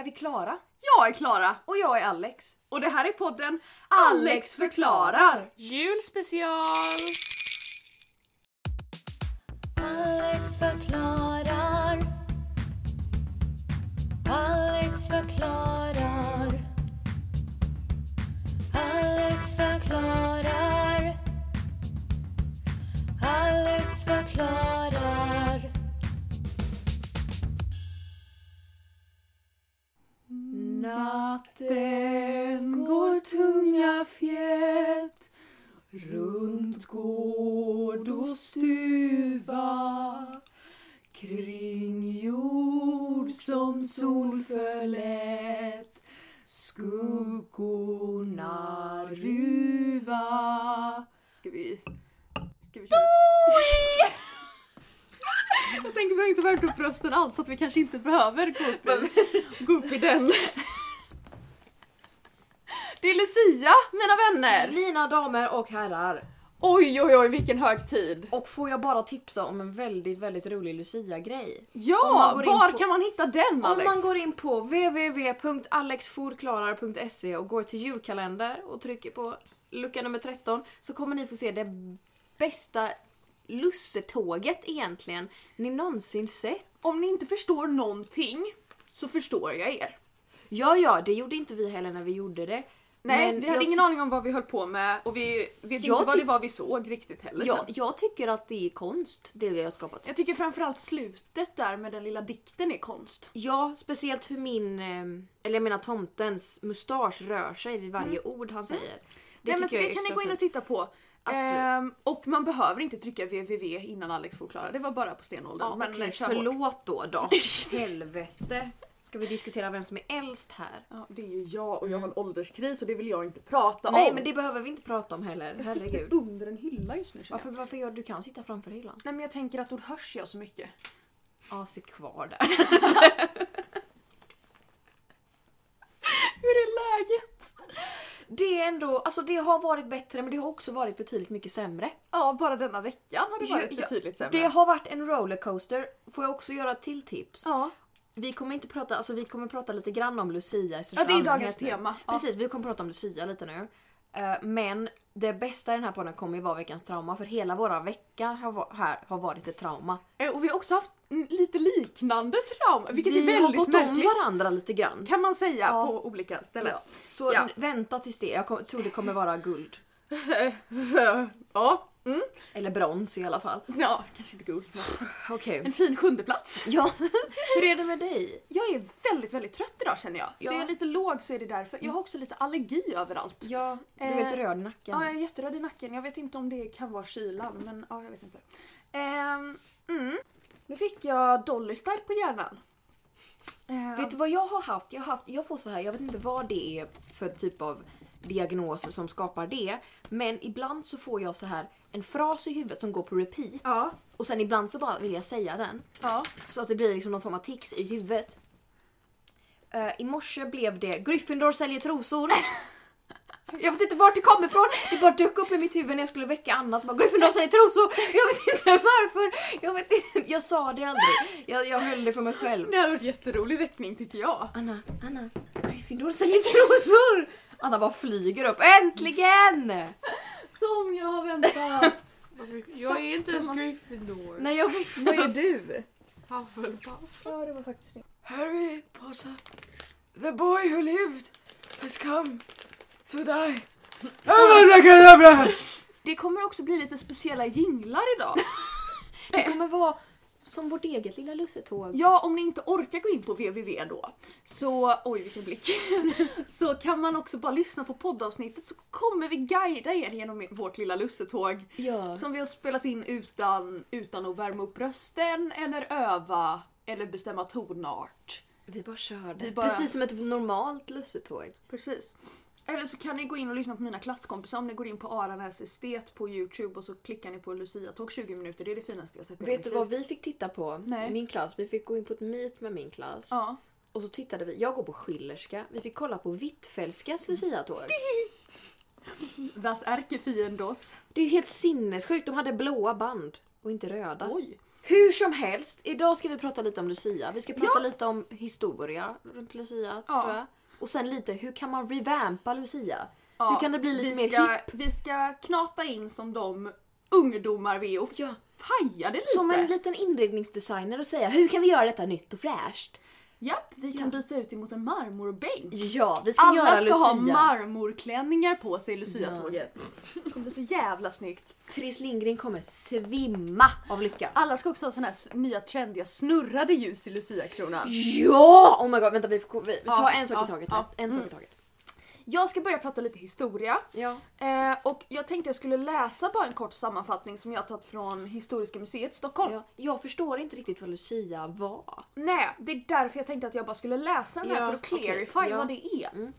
är vi klara? Jag är Klara Och jag är Alex. och det här är podden Alex förklarar. Julspecial! Alex förklarar. Natten går tunga fjät runt gård och stuva kring jord som sol förlät skuggorna ruva. Ska vi... Ska vi köra? Jag tänker vi har inte värmt upp rösten alls så att vi kanske inte behöver gå upp i, gå upp i den. Det är Lucia mina vänner! Mina damer och herrar. Oj oj oj vilken högtid! Och får jag bara tipsa om en väldigt, väldigt rolig Lucia-grej. Ja, var på- kan man hitta den Alex? Om man går in på www.alexforklarar.se och går till julkalender och trycker på lucka nummer 13 så kommer ni få se det bästa lussetåget egentligen ni någonsin sett. Om ni inte förstår någonting så förstår jag er. Ja, ja, det gjorde inte vi heller när vi gjorde det. Nej, Men vi hade ingen aning om vad vi höll på med och vi vet inte vad det var vi såg riktigt heller Ja, sen. jag tycker att det är konst, det vi har skapat. Jag tycker framförallt slutet där med den lilla dikten är konst. Ja, speciellt hur min, eh, eller jag menar tomtens mustasch rör sig vid varje ord han säger. Det Mm. Nej, men så jag det kan ni gå in och titta på. Ehm, och man behöver inte trycka www innan Alex förklarar. Det var bara på stenåldern. Ja, men hårt. förlåt då då. Helvete. Ska vi diskutera vem som är äldst här? Ja, det är ju jag och jag har en ålderskris och det vill jag inte prata Nej om. men det behöver vi inte prata om heller. jag Herregud. sitter under en hylla just nu. Varför, varför gör du kan sitta framför hyllan? Nej men jag tänker att då hörs jag så mycket. Ja, sitt kvar där. Hur är läget? Det är ändå, alltså det har varit bättre men det har också varit betydligt mycket sämre. Ja, bara denna veckan har det varit ja, betydligt sämre. Det har varit en rollercoaster. Får jag också göra ett till tips? Ja, Vi kommer inte prata, alltså vi kommer prata lite grann om Lucia i största ja det är dagens tema. Ja. Precis, vi kommer prata om Lucia lite nu. Eh, Men det bästa i den här podden kommer ju vara veckans trauma för hela våra vecka här har varit ett trauma. Eh, Och vi har också haft lite liknande trauma, vilket vi är väldigt har gått märkligt. om varandra lite grann. Kan man säga Ja. på olika ställen. Så Ja. vänta tills det, jag tror det kommer vara guld. ja. Mm. Eller brons i alla fall. ja, kanske inte guld. Okej. En fin sjunde plats. Ja, hur är det med dig? Jag är väldigt, väldigt trött idag känner jag. Så Ja. jag är lite låg så är det därför. Jag har också lite allergi överallt. Ja, du är Eh, lite röd i nacken. Ja, jag är jätteröd i nacken. Jag vet inte om det kan vara kylan, men ja, jag vet inte. Ehm, mm. Nu fick jag Dolly Style på hjärnan. Ehm, Vet du vad jag har haft? Jag har haft, jag får så här, jag vet inte vad det är för typ av diagnos som skapar det. Men ibland så får jag så här en fras i huvudet som går på repeat. Ja. Och sen ibland så bara vill jag säga den. Ja. Så att det blir liksom någon form av tics i huvudet. Uh, I morse blev det Gryffindor säljer trosor. Jag vet inte vart det kommer ifrån. Det bara dök upp i mitt huvud när jag skulle väcka Anna. Så bara, Gryffindor säljer trosor. Jag vet inte varför. Jag, vet inte, jag sa det aldrig. Jag, jag höll det för mig själv. Det hade varit jätterolig väckning tycker jag. Anna, Anna, Gryffindor säljer trosor! Anna bara flyger upp. Äntligen! Som jag har väntat. Jag är inte ens Gryffindor. Nej jag vet Vad är du? Hufflepuff. Ja, det var faktiskt det. Harry Potter, the boy who lived has come to die. Det kommer också bli lite speciella jinglar idag. Det kommer vara som vårt eget lilla lussetåg. Ja, om ni inte orkar gå in på www då, så oj vilken blick, så kan man också bara lyssna på poddavsnittet så kommer vi guida er genom vårt lilla lussetåg Ja. som vi har spelat in utan, utan att värma upp rösten eller öva eller bestämma tonart. Vi bara kör det. Vi bara- Precis som ett normalt lussetåg. Precis. Eller så kan ni gå in och lyssna på mina klasskompisar om ni går in på Aranäs estet på Youtube och så klickar ni på Lucia-tåg 20 minuter. Det är det finaste jag sett Vet du vad vi fick titta på? Nej. Min klass. Vi fick gå in på ett meet med min klass. Ja. Och så tittade vi. Jag går på Schillerska. Vi fick kolla på Hvitfeldtskas luciatåg. Das Ärkefiendos. Det är ju helt sinnessjukt. De hade blåa band och inte röda. Oj. Hur som helst, idag ska vi prata lite om Lucia. Vi ska prata Ja. lite om historia runt Lucia, Ja. tror jag. Och sen lite, hur kan man revampa Lucia? Ja, hur kan det bli lite mer ska, hipp? Vi ska knata in som de ungdomar vi är och Ja. paja det lite. Som en liten inredningsdesigner och säga, hur kan vi göra detta nytt och fräscht? Japp, vi kan byta ut emot en marmorbänk. Ja, vi ska Alla göra ska Lucia. ha marmorklänningar på sig i Lucia-tåget. Det kommer bli så jävla snyggt. Therese Lindgren kommer svimma av lycka. Alla ska också ha såna här nya trendiga snurrade ljus i Lucia-kronan. Ja! Oh my god, vänta vi, får, vi, vi Ja, tar en sak ja, i taget. ja. En sak i Mm. taget. Jag ska börja prata lite historia. Ja. Eh, och jag tänkte jag skulle läsa bara en kort sammanfattning som jag har tagit från Historiska museet Stockholm. ja. Jag förstår inte riktigt vad Lucia var. Nej, det är därför jag tänkte att jag bara skulle läsa den här Ja, för att clarify okej, ja. vad det är. Mm.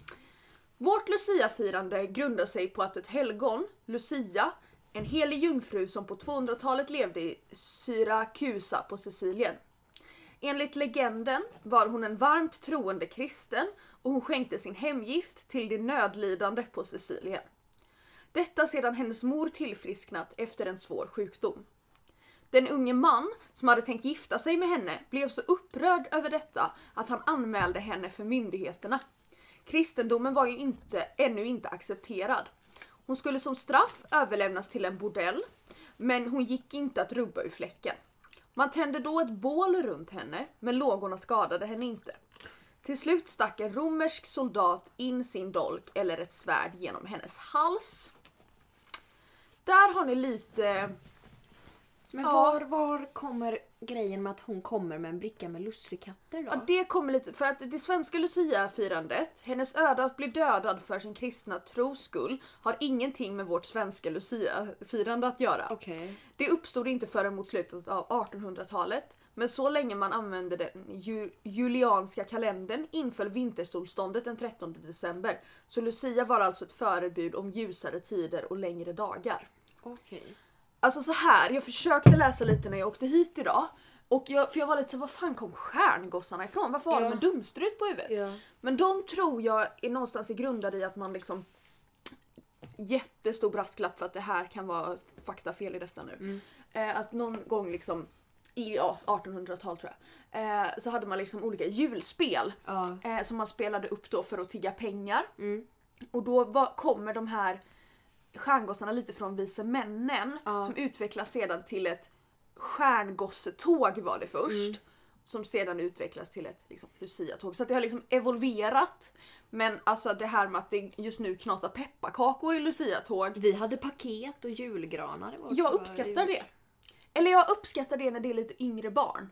Vårt Lucia-firande grundar sig på att ett helgon, Lucia, en helig jungfru som på 200-talet levde i Syrakusa på Sicilien. Enligt legenden var hon en varmt troende kristen och hon skänkte sin hemgift till de nödlidande på Sicilien. Detta sedan hennes mor tillfrisknat efter en svår sjukdom. Den unge man som hade tänkt gifta sig med henne blev så upprörd över detta att han anmälde henne för myndigheterna. Kristendomen var ju inte, ännu inte accepterad. Hon skulle som straff överlämnas till en bordell, men hon gick inte att rubba ur fläcken. Man tände då ett bål runt henne, men lågorna skadade henne inte. Till slut stack en romersk soldat in sin dolk eller ett svärd genom hennes hals. Där har ni lite Men Ja. var, var kommer grejen med att hon kommer med en bricka med lussekatter då? Ja, det kommer lite, för att det svenska Lucia-firandet, hennes öde att bli dödad för sin kristna tros skull, har ingenting med vårt svenska Lucia-firande att göra. Okej. Det uppstod inte förrän mot slutet av 1800-talet, men så länge man använde den ju, julianska kalendern inföll vintersolståndet den 13 december. Så Lucia var alltså ett förebud om ljusare tider och längre dagar. Okej. Alltså så här, jag försökte läsa lite när jag åkte hit idag. Och jag, för jag var lite så var fan kom stjärngossarna ifrån? Varför har Ja. de en dumstrut på huvudet? Ja. Men de tror jag är någonstans är grundade i att man liksom jättestor brasklapp för att det här kan vara faktafel i detta nu. Mm. Eh, att någon gång liksom i ja, 1800-tal tror jag, eh, så hade man liksom olika julspel Ja. eh, som man spelade upp då för att tigga pengar. Mm. Och då var, kommer de här stjärngossarna lite från vise männen Ja. som utvecklas sedan till ett stjärngossetåg var det först. Mm. Som sedan utvecklas till ett liksom, Lucia-tåg. Så det har liksom evolverat. Men alltså det här med att det just nu knatar pepparkakor i Lucia-tåg. Vi hade paket och julgranar i vårt Jag uppskattar det. Eller jag uppskattar det när det är lite yngre barn.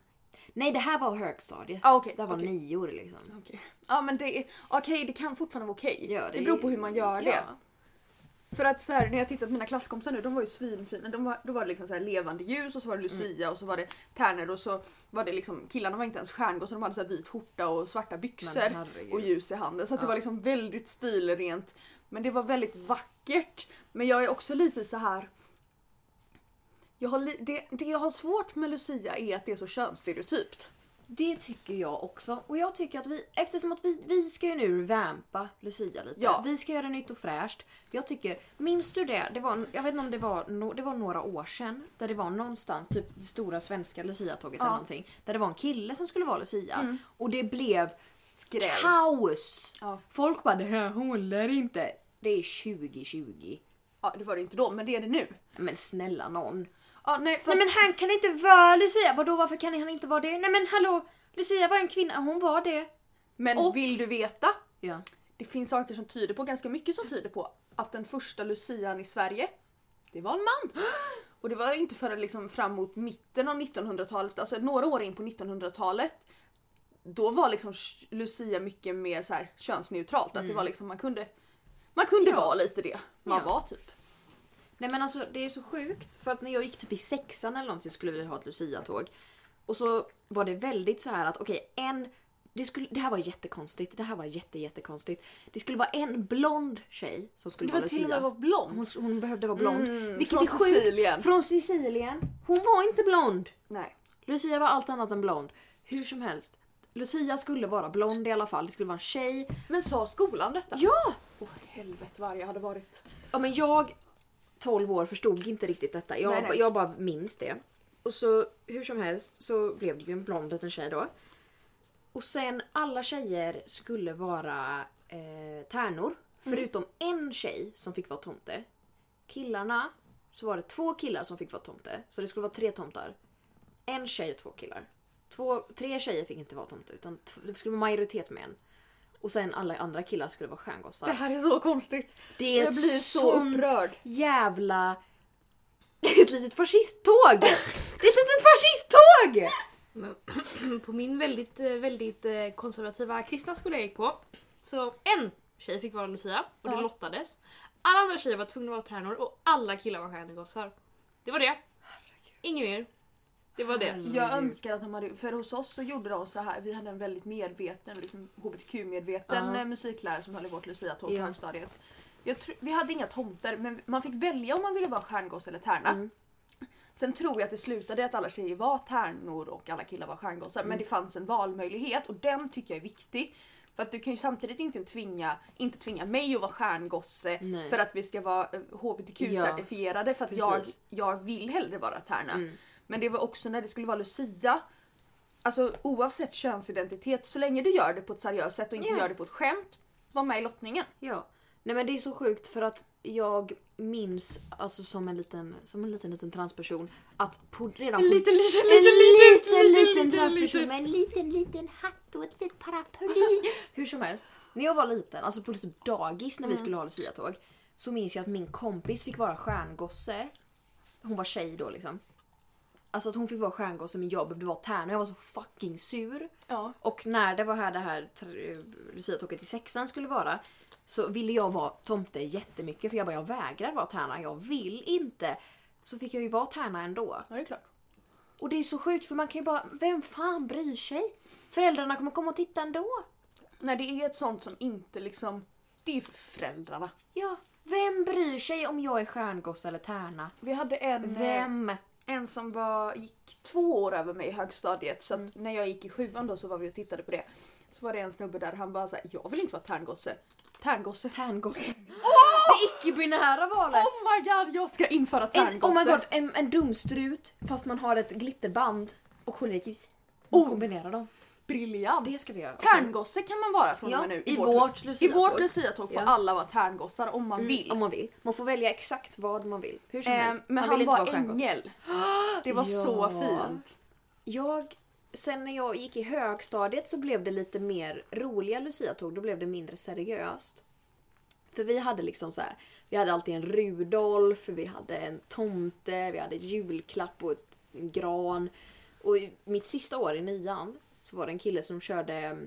Nej det här var högstadiet. Ah, okej, det här var okej. nior liksom. Okej. Ja men det är okej, det kan fortfarande vara okej. Ja, det, beror på hur man gör det. Ja. För att så här, när jag tittat på mina klasskompisar nu, de var ju svinfina. De var, då var det liksom så här levande ljus och så var det Lucia och så var det tärnor och så var det liksom, killarna var inte ens stjärngossar, de hade så här vit skjorta och svarta byxor och ljus i handen. Så att det Ja. var liksom väldigt stilrent. Men det var väldigt vackert. Men jag är också lite så här. Jag har det, det jag har svårt med Lucia är att det är så könsstereotypt. Det tycker jag också. Och jag tycker att vi, eftersom att vi, vi ska ju nu vampa Lucia lite. Ja. Vi ska göra nytt och fräscht. Jag tycker, minns du det? det var, jag vet inte om det var, no, det var några år sedan. Där det var någonstans, typ det stora svenska Lucia-tåget Ja. eller någonting. Där det var en kille som skulle vara Lucia. Mm. Och det blev Skräll. kaos! Ja. Folk bara det här håller inte. Det är 2020. ja, det var det inte då, men det är det nu. Men snälla någon. Ja, nej, för Nej men han kan inte vara Lucia. Vadå varför kan han inte vara det? Nej men hallå! Lucia var en kvinna, hon var det. men och- vill du veta? Ja. Det finns saker som tyder på, ganska mycket som tyder på, att den första lucian i Sverige, det var en man. Och det var inte förrän liksom fram mot mitten av 1900-talet, alltså några år in på 1900-talet, då var liksom lucia mycket mer så här könsneutralt. Att det var liksom, man kunde, man kunde Ja. vara lite det man Ja. var typ. Nej men alltså det är så sjukt för att när jag gick typ i sexan eller någonting skulle vi ha ett Lucia-tåg. Och så var det väldigt så här att okej en det, skulle, det här var jättekonstigt. Det här var jätte, jättekonstigt. Det skulle vara en blond tjej som skulle vara var till och Lucia. med var blond. Hon, hon behövde vara blond. Mm, vilket från är sjukt. Sicilien. Från Sicilien. Hon var inte blond. Nej. Lucia var allt annat än blond. Hur som helst. Lucia skulle vara blond i alla fall. Det skulle vara en tjej. Men sa skolan detta? Ja! Åh helvete vad jag hade varit. Ja men jag, 12 år, förstod inte riktigt detta. Jag, Nej, nej. jag bara minns det. och så hur som helst så blev det ju en blond liten tjej då. Och sen alla tjejer skulle vara eh, tärnor. Förutom en tjej som fick vara tomte. Killarna så var det två killar som fick vara tomte. Så det skulle vara tre tomtar. En tjej och två killar. Två, tre tjejer fick inte vara tomte utan det skulle vara majoritet med en. Och sen alla andra killar skulle vara stjärngossar. Det här är så konstigt. Det är Jag ett blir så sånt upprörd. jävla... Ett litet fascisttåg! Det är ett litet fascisttåg! På min väldigt, eh, väldigt eh, konservativa kristna skola jag gick på så en tjej fick vara Lucia och det Ja. lottades. Alla andra tjejer var tvungna att vara tärnor och alla killar var stjärnegossar. Det var det. Inget mer. Det var det. Jag önskar att de hade, för hos oss så gjorde de så här. vi hade en väldigt medveten, liksom hbtq-medveten Ja. eh, musiklärare som höll i vårt luciatåg på Ja. högstadiet. Jag tr- vi hade inga tomter men man fick välja om man ville vara stjärngosse eller tärna. Mm. Sen tror jag att det slutade att alla tjejer var tärnor och alla killar var stjärngossar. Mm. Men det fanns en valmöjlighet och den tycker jag är viktig. För att du kan ju samtidigt inte tvinga, inte tvinga mig att vara stjärngosse Nej. för att vi ska vara eh, hbtq-certifierade för att jag, jag vill hellre vara tärna. Mm. Men det var också när det skulle vara Lucia. Alltså oavsett könsidentitet, så länge du gör det på ett seriöst sätt och inte Ja. gör det på ett skämt, var med i lottningen. Ja. Nej men det är så sjukt för att jag minns, alltså som en liten, som en liten, liten transperson, att på, redan på... liten, liten, en liten, liten, liten, transperson liten. med en liten, liten hatt och ett litet paraply. Hur som helst. När jag var liten, alltså på typ dagis när vi skulle ha luciatåg, så minns jag att min kompis fick vara stjärngosse. Hon var tjej då liksom. Alltså att hon fick vara stjärngosse men jag behövde vara tärna. Jag var så fucking sur. Ja. Och när det var här det här luciatåget i sexan skulle vara så ville jag vara tomte jättemycket för jag bara jag vägrar vara tärna, jag vill inte. Så fick jag ju vara tärna ändå. ja, det är klart. Och det är så sjukt för man kan ju bara, vem fan bryr sig? Föräldrarna kommer komma och titta ändå. När det är ett sånt som inte liksom, det är ju för föräldrarna. Ja, vem bryr sig om jag är stjärngosse eller tärna? Vi hade en, eh, Vem? En som var, gick två år över mig i högstadiet så Mm. när jag gick i sjuan då så var vi och tittade på det. Så var det en snubbe där han bara såhär, jag vill inte vara tärngosse. Tärngosse. Tärngosse. Det icke-binära valet! Oh my god, jag ska införa En, tärngosse. oh my god, en, en dumstrut fast man har ett glitterband och håller ett ljus. Och Oh. kombinerar dem. Briljant. Det ska vi göra. Tärngosse kan man vara från Ja, och med nu. i vårt I luciatåg. vårt luciatåg får Ja. alla vara tärngossar om man Mm, vill. Om man vill. Man får välja exakt vad man vill. Hur som Eh, helst. men man han vill inte var vara ängel. Det var Ja. så fint. Jag, sen när jag gick i högstadiet så blev det lite mer roliga luciatåg. Då blev det mindre seriöst. För vi hade liksom så här, vi hade alltid en Rudolf, vi hade en tomte, vi hade julklapp och en gran. Och i mitt sista år i nian så var det en kille som körde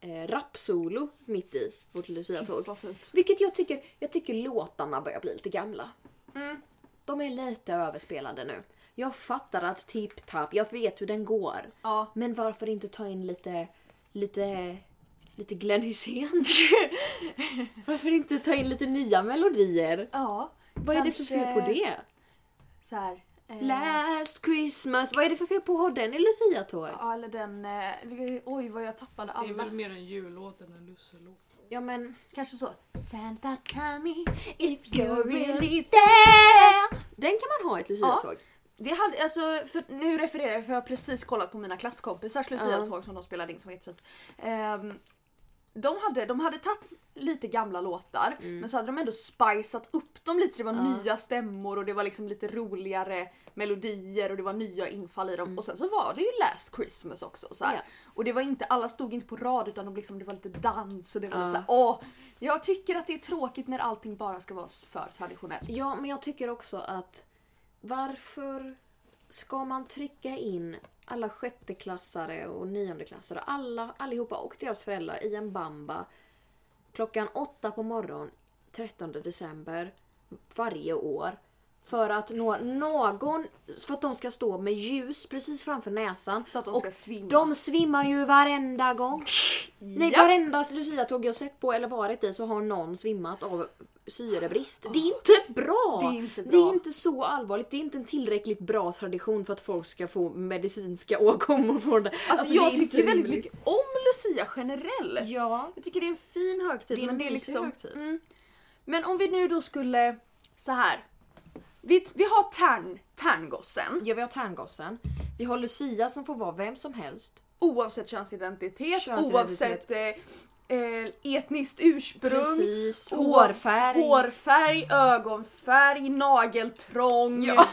eh, rapsolo mitt i vårt luciatåg. Vilket jag tycker, jag tycker låtarna börjar bli lite gamla. Mm. De är lite överspelade nu. Jag fattar att Tip Tap, jag vet hur den går. Ja. Men varför inte ta in lite, lite, lite Glenn Hysén? varför inte ta in lite nya melodier? Ja. Vad är det för fel på det? Så här. Eh, Last Christmas, vad är det för fel på att ha den i Lucia-tåg? Ja, eller den... Eh, oj, vad jag tappade Det är alla. väl mer en jullåt än en lusselåt. Ja men, Kanske så. Santa tell me if you're really there. Den kan man ha i ett Lucia-tåg. Det hade, alltså, för, nu refererar jag för jag har precis kollat på mina klasskompisars luciatåg som de spelade in som var jättefint. Ehm, de hade, de hade tagit lite gamla låtar men så hade de ändå spicat upp dem lite så det var Ja. nya stämmor och det var liksom lite roligare melodier och det var nya infall i dem. Och sen så var det ju Last Christmas också. Så. Ja. Och det var inte, alla stod inte på rad utan de liksom, det var lite dans och det var Ja. lite så här, åh! Jag tycker att det är tråkigt när allting bara ska vara för traditionellt. Ja, men jag tycker också att varför ska man trycka in alla sjätteklassare och niondeklassare, alla, allihopa och deras föräldrar i en bamba klockan åtta på morgonen 13 december varje år för att nå någon, för att de ska stå med ljus precis framför näsan. Så att de och ska svimma. de svimmar ju varenda gång. Nej, Ja. varenda luciatåg jag sett på eller varit i så har någon svimmat av syrebrist. Det är inte bra! Det är inte Det bra. är inte så allvarligt. Det är inte en tillräckligt bra tradition för att folk ska få medicinska åkommor från det. Alltså, det är jag inte tycker väldigt rimligt. mycket om Lucia generellt. Ja. Jag tycker det är en fin högtid. Det är en men det är liksom, högtid. Mm. Men om vi nu då skulle så här Vi, vi har tärn, tärngossen. Ja, vi har Tärngossen. Vi har Lucia som får vara vem som helst. Oavsett könsidentitet, Könsidentitet. oavsett eh, eh, etniskt ursprung. Precis. Hårfärg. Hårfärg, ögonfärg, nageltrång. Ja.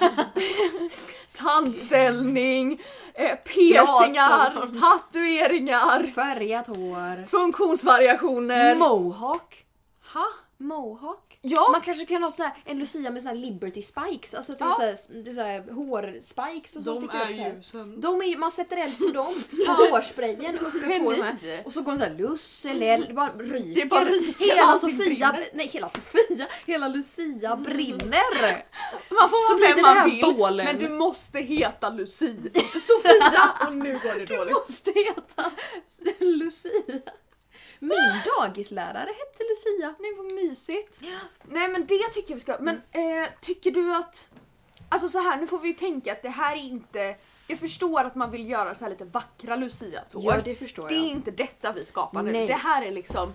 tandställning, eh, piercingar, Glasögon. tatueringar, Färgat hår. funktionsvariationer. Mohawk. ha? Mohawk. Ja. Man kanske kan ha sån här, en Lucia med sån här Liberty Spikes. Alltså att det är, Ja. så här, det är så här hårspikes och så De är så här. ju sen... De är, man sätter eld på dem, på hårsprayen uppe på de här. Och så går det såhär Lusse, det bara ryker. Det bara ryker, hela Sofia, nej hela Sofia, hela Lucia brinner. Man får Så blir det man här vill bålen. men du måste heta Lucia. Sofia och nu går det Du dåligt. måste heta Lucia. Min dagislärare hette Lucia. Nej vad mysigt. Nej men det tycker jag vi ska. Men eh, tycker du att... Alltså så här, nu får vi ju tänka att det här är inte... Jag förstår att man vill göra så här lite vackra Lucia-tår. Ja, det förstår det är jag. inte detta vi skapar nu. Nej. Det här är liksom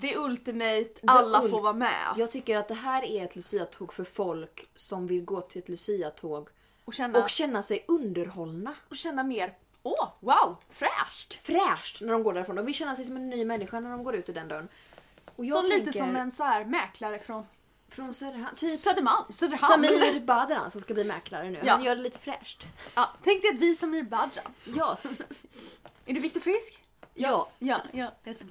the ultimate, alla ul- får vara med. Jag tycker att det här är ett Lucia-tåg för folk som vill gå till ett Lucia-tåg Och känna, och känna sig underhållna. och känna mer, åh wow, fräscht! Fräscht när de går därifrån. De vill känna sig som en ny människa när de går ut ur den dörren. Och jag Som tänker, lite som en så här mäklare från Från Söderhamn. Typ Södermalm. Söderhamn. Samir Badran som ska bli mäklare nu. Ja. Han gör det lite fräscht. Ja, tänk dig att vi Samir Badran. Ja. Är du Viktor Frisk? Ja. Ja, ja. Yes,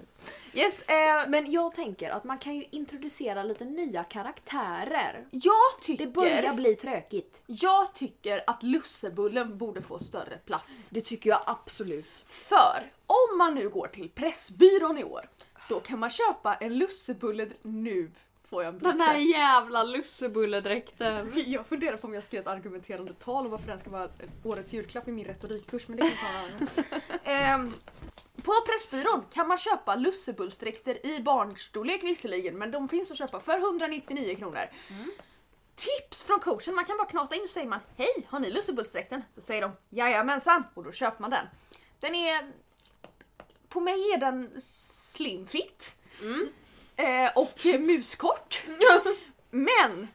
yes eh, Men jag tänker att man kan ju introducera lite nya karaktärer. jag tycker... Det börjar bli trökigt. Jag tycker att lussebullen borde få större plats. Det tycker jag absolut. För om man nu går till Pressbyrån i år, då kan man köpa en lussebulle nu. Får jag en blick här. jävla lussebulledräkten. Jag funderar på om jag ska göra ett argumenterande tal om varför den ska vara årets julklapp i min retorikkurs men det kan jag ta På Pressbyrån kan man köpa lussebullsdräkter i barnstorlek visserligen men de finns att köpa för 199 kronor. Tips från coachen, man kan bara knata in och säger man Hej, har ni lussebullsdräkten? Då säger de Jajamensan och då köper man den. Den är... På mig är den slim fit. Eh, och muskort. Men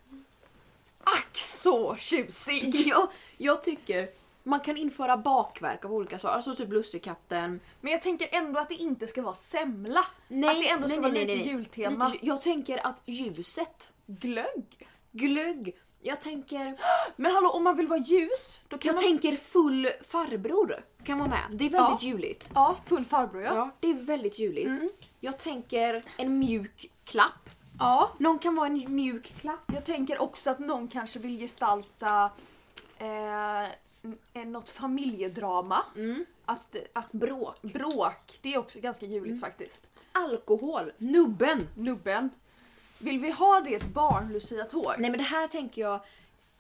ack så tjusig! Ja, jag tycker man kan införa bakverk av olika slag. Alltså typ lussekatten. Men jag tänker ändå att det inte ska vara semla. Nej, att det ändå ska nej, vara nej, lite jultema. Lite, jag tänker att ljuset, Glögg. glögg. Jag tänker, Men hallå om man vill vara ljus då kan jag man... tänker full farbror kan vara med. Det är väldigt juligt. Ja, full farbror ja. Ja, det är väldigt juligt. Jag tänker en mjuk klapp. ja. Någon kan vara en mjuk klapp. Jag tänker också att någon kanske vill gestalta eh, något familjedrama. Att, att Bråk. bråk, det är också ganska juligt faktiskt. Alkohol. Nubben. Nubben. Vill vi ha det ett barn-Lucia-tåg? Nej men det här tänker jag,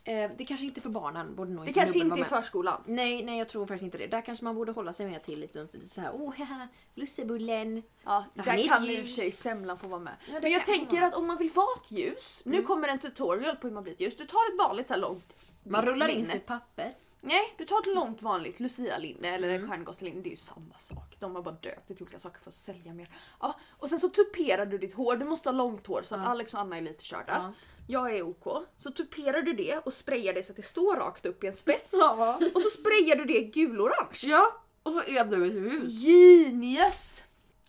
eh, det kanske inte är för barnen. Borde nog Det inte kanske inte är förskolan. Nej, nej jag tror faktiskt inte det. Där kanske man borde hålla sig mer till lite, lite så här, oh haha, lussebullen. Ja, Han där är kan i och för sig semlan få vara med. Ja, Men jag tänker vara. att om man vill vara ett ljus, nu kommer en tutorial på hur man blir ett ljus. Du tar ett vanligt så här långt Man rullar in sitt papper. Nej, du tar ett långt vanligt Lucia-linne eller mm. stjärngosselinne. Det är ju samma sak. De har bara döpt det till olika saker för att sälja mer. Ja, och sen så tuperar du ditt hår. Du måste ha långt hår så att Ja. Alex och Anna är lite körda. Ja. Jag är OK. Så tuperar du det och sprayar det så att det står rakt upp i en spets. Ja. Och så sprayar du det gulorange. ja. Och så är du ett hus. Genius!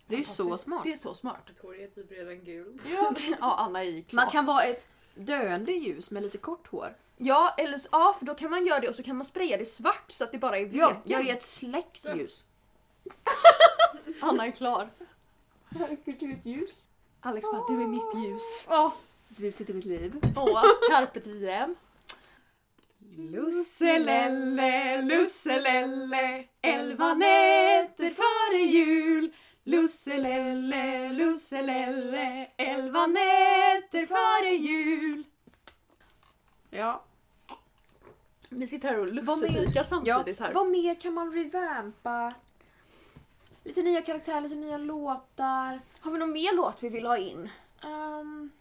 Det är så smart. Det är så smart. Hår är typ redan gult. Ja, ja Anna är ju klar. Man kan vara ett döende ljus med lite kort hår. Ja, eller, ja, för då kan man göra det och så kan man spraya det svart så att det bara är veken. Ja, jag är ett släckt ljus. Anna är klar. Herregud, du är ett ljus. Alex bara, du är mitt ljus. Ja. Ljuset i mitt liv. Åh, carpe diem. Lusselelle, lusselelle, elva nätter före jul. Lusselelle, lusselelle, elva nätter före jul. Ja. Vi sitter här och lussefikar ja. samtidigt här. Vad mer kan man revampa? Lite nya karaktärer, lite nya låtar. Har vi någon mer låt vi vill ha in? Um,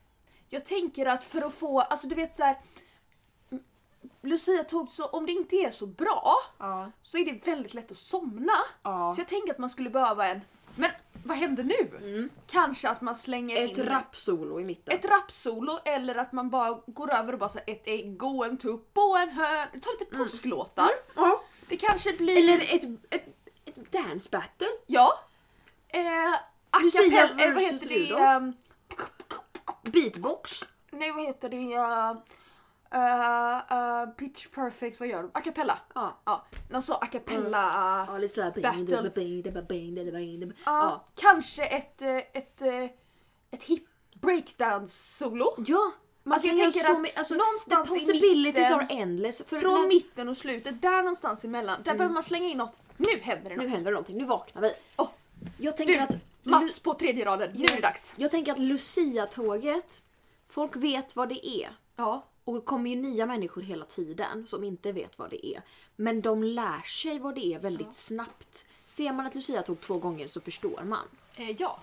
Jag tänker att för att få, alltså du vet så här. mm, Lucia tog så, om det inte är så bra ja. så är det väldigt lätt att somna. Ja. Så jag tänker att man skulle behöva en, men vad händer nu? Kanske att man slänger Ett in rapsolo i mitten. ett rapsolo eller att man bara går över och bara säger ett ägg och en tupp och en hön. Ta lite påsklåtar. Ja. Det kanske blir... Eller ett, ett, ett dance battle. Ja. Eh, Lucia acapella, eh, vad versus heter det? Rudolf. ehm, Beatbox. nej vad heter det? Uh, uh, uh, pitch perfect, vad gör de? A cappella. Ja. Ja, någon så a cappella. Ja, lite såhär... Ja, Ja. Kanske ett, eh, ett, eh, ett hip breakdance solo. Ja. Man Alltså, kan jag tänker så att. Alltså, någonstans the i possibilities mitten- are endless. För Från när, mitten och slutet, där någonstans emellan. Där behöver man slänga in något. Nu händer det Nu något. händer det någonting, nu vaknar vi. Åh, Jag tänker du, att... Mats på tredje raden, nu är det dags. Jag tänker att Lucia-tåget, folk vet vad det är. Ja, Och det kommer ju nya människor hela tiden som inte vet vad det är. Men de lär sig vad det är väldigt snabbt. Ser man ett Lucia-tåg två gånger så förstår man. eh, ja.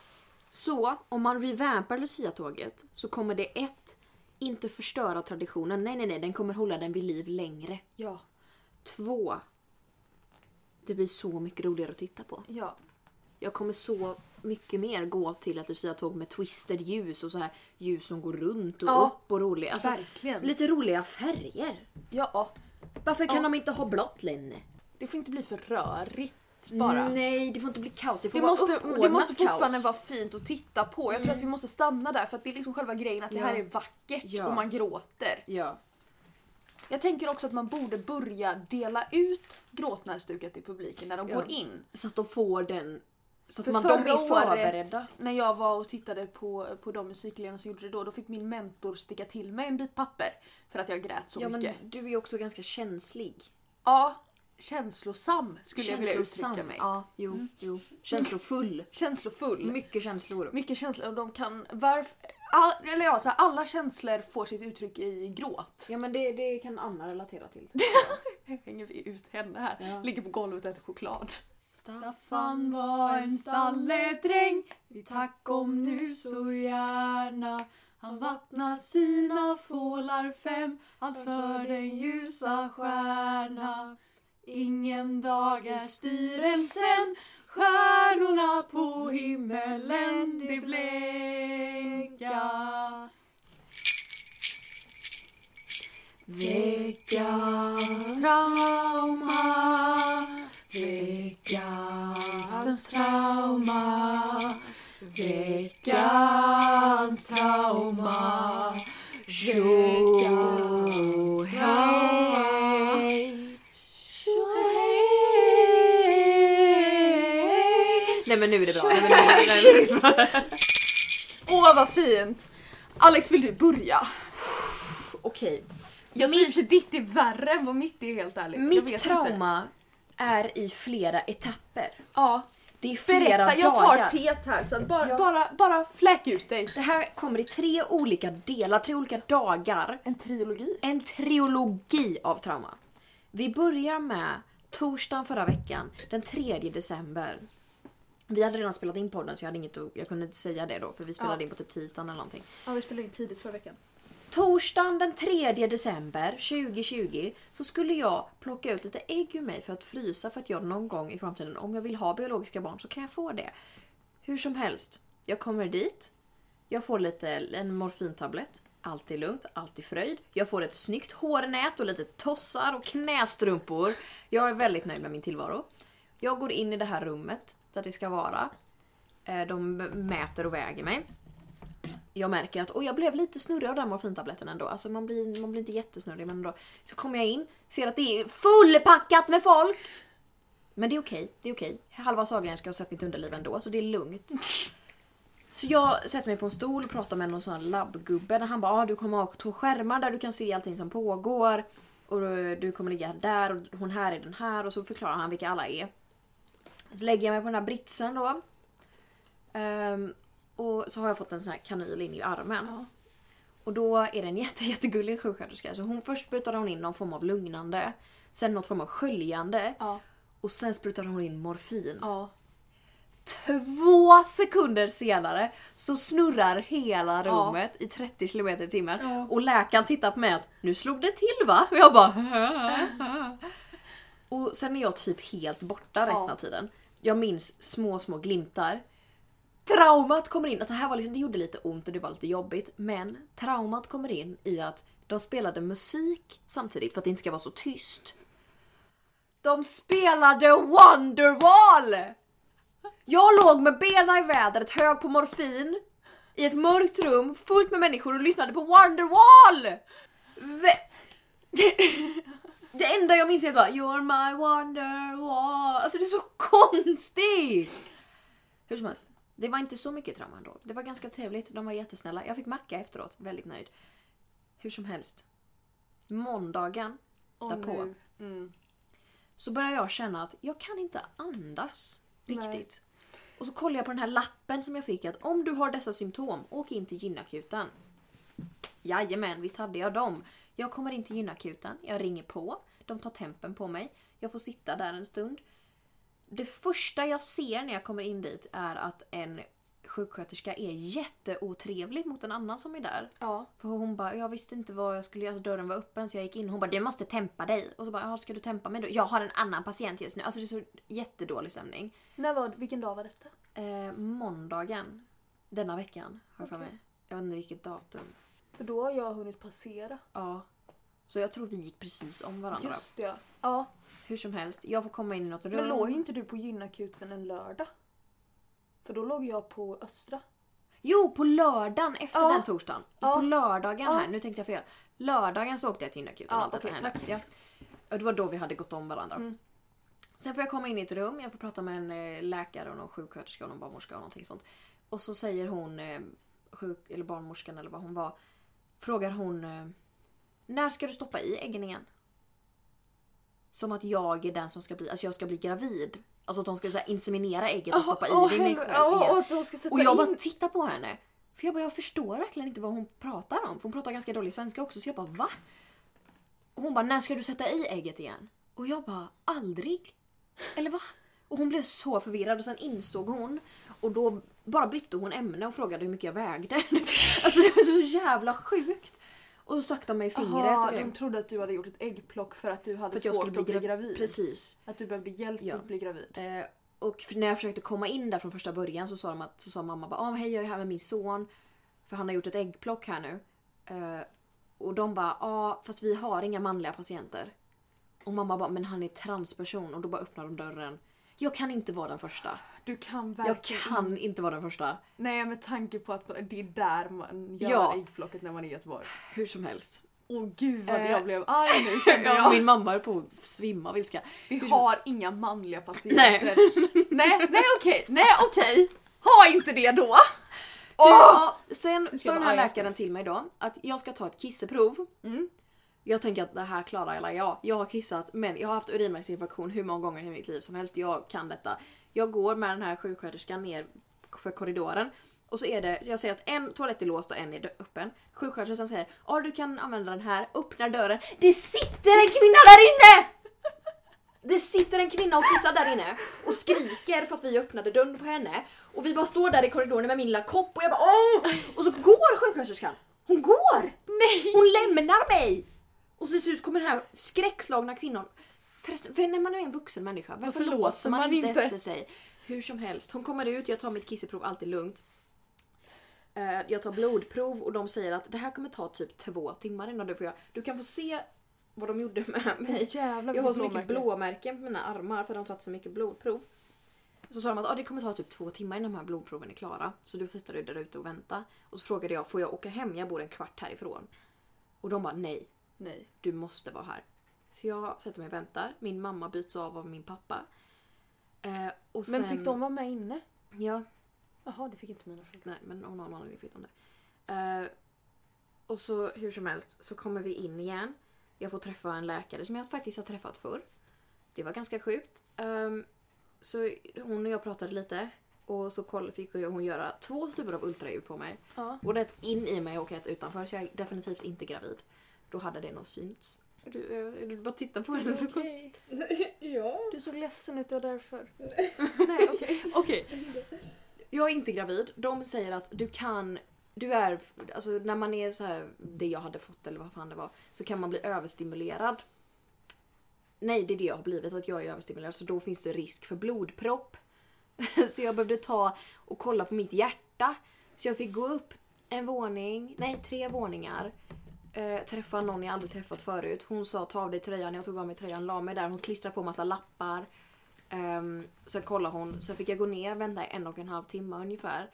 Så om man revampar Lucia-tåget så kommer det ett, inte förstöra traditionen. Nej, nej, nej, den kommer hålla den vid liv längre. Ja, Två, det blir så mycket roligare att titta på. ja. Jag kommer så mycket mer gå till ett Lucia-tåg med twisted ljus och så här ljus som går runt och Ja, upp och roliga. Alltså, verkligen. Lite roliga färger. Ja, Varför kan Ja. de inte ha blått linne? det får inte bli för rörigt bara. Nej, det får inte bli kaos. Det får Det vara måste, det måste fortfarande kaos. vara fint att titta på. Jag tror att vi måste stanna där för att det är liksom själva grejen att det Ja. här är vackert Ja. och man gråter. Ja. Jag tänker också att man borde börja dela ut gråtnäsdukat till publiken när de går in. Så att de får den... Så För man, de är året- förberedda. När jag var och tittade på, på de musikledarna som gjorde det då, då fick min mentor sticka till mig en bit papper för att jag grät så Ja, men mycket. du är ju också ganska känslig. Ja, känslosam skulle jag vilja Känslosam. uttrycka mig. Ja, jo, jo. Känslofull. Känslofull. Mycket känslor. Mycket känslor och de kan... Varf, all, eller ja, så här, alla känslor får sitt uttryck i gråt. Ja men det, det kan Anna relatera till. Hänger vi ut henne här. Ja. Ligger på golvet och äter choklad. Staffan var en stalledräng. Vi tack om nu så gärna. Han vattnar sina fålar fem. Allt för den ljusa stjärna. Ingen dag är styrelsen. Stjärnorna på himmelen. De blänka Veckans trauma. Veckans trauma Veckans trauma Tjo hej Nej men nu är det bra. Nej, men nu är det, bra. Åh vad fint! Alex vill du börja? Okej. Jag tror i och för sig ditt är värre än vad mitt är helt ärligt. Jag vet Mitt inte. trauma är i flera etapper. Ja. Det är flera Berätta, jag tar teet här så bara, Ja. bara, bara fläk ut dig. Det här kommer i tre olika delar, tre olika dagar. En trilogi. En trilogi av trauma. Vi börjar med torsdagen förra veckan, den 3 december. Vi hade redan spelat in podden så jag, hade inget jag kunde inte säga det då för vi spelade Ja. in på typ tisdagen eller någonting. Ja vi spelade in tidigt förra veckan. Torsdagen den 3 december 2020 så skulle jag plocka ut lite ägg ur mig för att frysa för att jag någon gång i framtiden, om jag vill ha biologiska barn så kan jag få det. Hur som helst, jag kommer dit, jag får lite en morfintablett, allt är lugnt, allt är fröjd. Jag får ett snyggt hårnät och lite tossar och knästrumpor. Jag är väldigt nöjd med min tillvaro. Jag går in i det här rummet där det ska vara. Eh, de mäter och väger mig jag märker att oj, jag blev lite snurrig av den morfintabletten ändå. Alltså man blir, man blir inte jättesnurrig men ändå. Så kommer jag in, ser att det är fullpackat med folk. Men det är okej, det är okej. Halva Sahlgrenska har sett mitt underliv ändå så det är lugnt. Så jag sätter mig på en stol och pratar med någon sån här labbgubbe där han bara ah, du kommer ha två skärmar där du kan se allting som pågår. Och du kommer ligga där och hon här är den här och så förklarar han vilka alla är. Så lägger jag mig på den här britsen då. Ehm, och så har jag fått en sån här kanyl in i armen. Och då är det en jätte, jättegullig sjuksköterska. Så hon först sprutade hon in någon form av lugnande. Sen något form av sköljande. Ja. Och sen sprutade hon in morfin. Ja. Två sekunder senare så snurrar hela Ja. rummet i 30 km i timmen. Ja. Och läkaren tittar på mig att nu slog det till va? Och jag bara Och sen är jag typ helt borta resten Ja. av tiden. Jag minns små, små glimtar traumat kommer in, att det här var liksom, det gjorde lite ont och det var lite jobbigt. Men traumat kommer in i att de spelade musik samtidigt för att det inte ska vara så tyst. De spelade Wonderwall! Jag låg med benen i vädret, hög på morfin, i ett mörkt rum fullt med människor och lyssnade på Wonderwall! Ve- det enda jag minns är att bara You're my Wonderwall. Alltså det är så konstigt! Hur som helst, det var inte så mycket trauma ändå. Det var ganska trevligt, de var jättesnälla. Jag fick macka efteråt, väldigt nöjd. Hur som helst. Måndagen Åh, därpå. Mm. så börjar jag känna att jag kan inte andas Nej. riktigt. Och så kollar jag på den här lappen som jag fick att om du har dessa symptom, åk in till gynakuten. Jajamän, visst hade jag dem. Jag kommer in till gynakuten, jag ringer på, de tar tempen på mig, jag får sitta där en stund. Det första jag ser när jag kommer in dit är att en sjuksköterska är jätteotrevlig mot en annan som är där. Ja. För hon bara, jag visste inte vad jag skulle göra, så dörren var öppen så jag gick in. Hon bara, du måste tempa dig. Och så bara, ja ska du tempa mig då? Jag har en annan patient just nu. Alltså det är så jättedålig stämning. När var, vilken dag var detta? Eh, måndagen denna veckan har jag för mig. Jag vet inte vilket datum. För då har jag hunnit passera. Ja. Så jag tror vi gick precis om varandra. Just det. Ja. Hur som helst, jag får komma in i något rum. Men låg inte du på gynakuten en lördag? För då låg jag på Östra. Jo, på lördagen efter Ja. den torsdagen. Ja. På lördagen Ja. här, nu tänkte jag fel. Lördagen så åkte jag till gynakuten Ja, och hände. Ja. Det var då vi hade gått om varandra. Mm. Sen får jag komma in i ett rum, jag får prata med en eh, läkare och någon sjuksköterska och någon barnmorska och någonting sånt. Och så säger hon, eh, sjuk, eller barnmorskan eller vad hon var, frågar hon eh, När ska du stoppa i äggen igen? Som att jag är den som ska bli, alltså jag ska bli gravid. Alltså att de så här, inseminera ägget och stoppa Åh, i det i mig själv igen. Ja, och Och jag bara tittar på henne. För jag bara, jag förstår verkligen inte vad hon pratar om. För hon pratar ganska dålig svenska också. Så jag bara, va? Och hon bara, när ska du sätta i ägget igen? Och jag bara, aldrig. Eller va? Och hon blev så förvirrad och sen insåg hon. Och då bara bytte hon ämne och frågade hur mycket jag vägde. alltså det var så jävla sjukt. Och så stack de mig i fingret. Aha, och det. de trodde att du hade gjort ett äggplock för att du hade För att jag svårt skulle bli, att bli grav- gravid. Precis. Att du behövde hjälp Ja. att bli gravid. Eh, och när jag försökte komma in där från första början så sa, de att, så sa mamma bara ah, hej jag är här med min son. För han har gjort ett äggplock här nu. Eh, och de bara ja fast vi har inga manliga patienter. Och mamma bara men han är transperson och då bara öppnar de dörren. Jag kan inte vara den första. Du kan Jag verkligen kan inte vara den första. Nej med tanke på att det är där man gör Ja. äggplocket när man är i Göteborg. Hur som helst. Åh gud vad Eh. jag blev arg nu känner Ja, jag. min mamma är på att svimma av ilska. Vi hur som- har inga manliga patienter. Nej. nej, nej okej, nej okej. Ha inte det då. Ja, sen Jag sa den här jag läkaren till mig då att jag ska ta ett kisseprov. Mm. Jag tänker att det här klarar jag. Ja, jag har kissat men jag har haft urinvägsinfektion hur många gånger i mitt liv som helst. Jag kan detta. Jag går med den här sjuksköterskan ner för korridoren och så är det, jag ser att en toalett är låst och en är öppen. Sjuksköterskan säger ja du kan använda den här, öppnar dörren. Det sitter en kvinna där inne! Det sitter en kvinna och kissar där inne och skriker för att vi öppnade dörren på henne. Och vi bara står där i korridoren med min lilla kopp och jag bara åh! Och så går sjuksköterskan. Hon går! Nej. Hon lämnar mig! Och så till slut kommer den här skräckslagna kvinnan. Förresten, för när man är en vuxen människa, varför Varför låser man, man inte inte? efter sig? Hur som helst. Hon kommer ut, jag tar mitt kisseprov alltid lugnt. Eh, Jag tar blodprov och de säger att det här kommer ta typ två timmar innan du får göra. Du kan få se vad de gjorde med mig. Jävlar Jag har så mycket blåmärke. blåmärken på mina armar för de har tagit så mycket blodprov. Så sa de att ah, det kommer ta typ två timmar innan de här blodproven är klara. Så du får sitta där ute och vänta. Och så frågade jag, får jag åka hem? Jag bor en kvart härifrån. Och de bara nej, Nej. du måste vara här. Så jag sätter mig och väntar. Min mamma byts av av min pappa. Eh, och Men sen, fick de vara med inne? Ja, Jaha, det fick inte mina föräldrar. nej men av någon anledning fick de det. Eh, och så hur som helst så kommer vi in igen. Jag får träffa en läkare som jag faktiskt har träffat förr. Det var ganska sjukt. Ehm, så hon och jag pratade lite. Och så fick hon göra två typer av ultraljud på mig. Ja. Både ett in i mig och ett utanför så jag är definitivt inte gravid. Då hade det nog synts. Du, eh, du bara titta på henne så Okej. ja. Du såg ledsen ut, det var därför. Nej okej. Okej. Jag är inte gravid. De säger att du kan... Du är... Alltså när man är så här det jag hade fått eller vad fan det var. Så kan man bli överstimulerad. Nej, det är det jag har blivit. Att jag är överstimulerad. Så då finns det risk för blodpropp. Så jag behövde ta och kolla på mitt hjärta. Så jag fick gå upp en våning, nej tre våningar. Eh, träffa någon jag aldrig träffat förut. Hon sa ta av dig tröjan, jag tog av mig tröjan, la mig där. Hon klistrade på massa lappar. Um, sen kollade hon, sen fick jag gå ner, vänta en och en halv timme ungefär.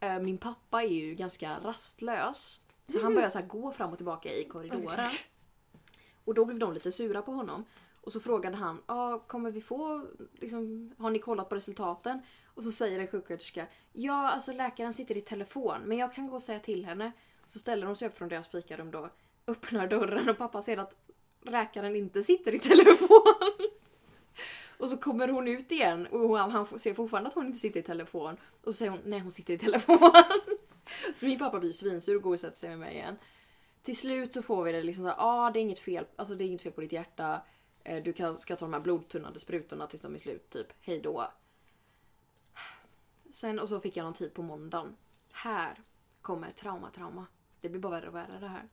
Eh, min pappa är ju ganska rastlös. Så han började så gå fram och tillbaka i korridoren. Och då blev de lite sura på honom. Och så frågade han, ah, kommer vi få, liksom, har ni kollat på resultaten? Och så säger en sjuksköterska, ja alltså läkaren sitter i telefon men jag kan gå och säga till henne. Så ställer hon sig upp från deras fikarum då, öppnar dörren och pappa ser att läkaren inte sitter i telefon. Och så kommer hon ut igen och han ser fortfarande att hon inte sitter i telefon. Och så säger hon, nej hon sitter i telefon. Så min pappa blir svinsur och går och sätter sig med mig igen. Till slut så får vi det liksom såhär, ja ah, det är inget fel, alltså det är inget fel på ditt hjärta. Eh, du kan, ska ta de här blodtunnande sprutorna tills de är slut, typ. Hej då. Sen och så fick jag någon tid på måndagen. Här kommer trauma, trauma. Det blir bara värre och värre det här.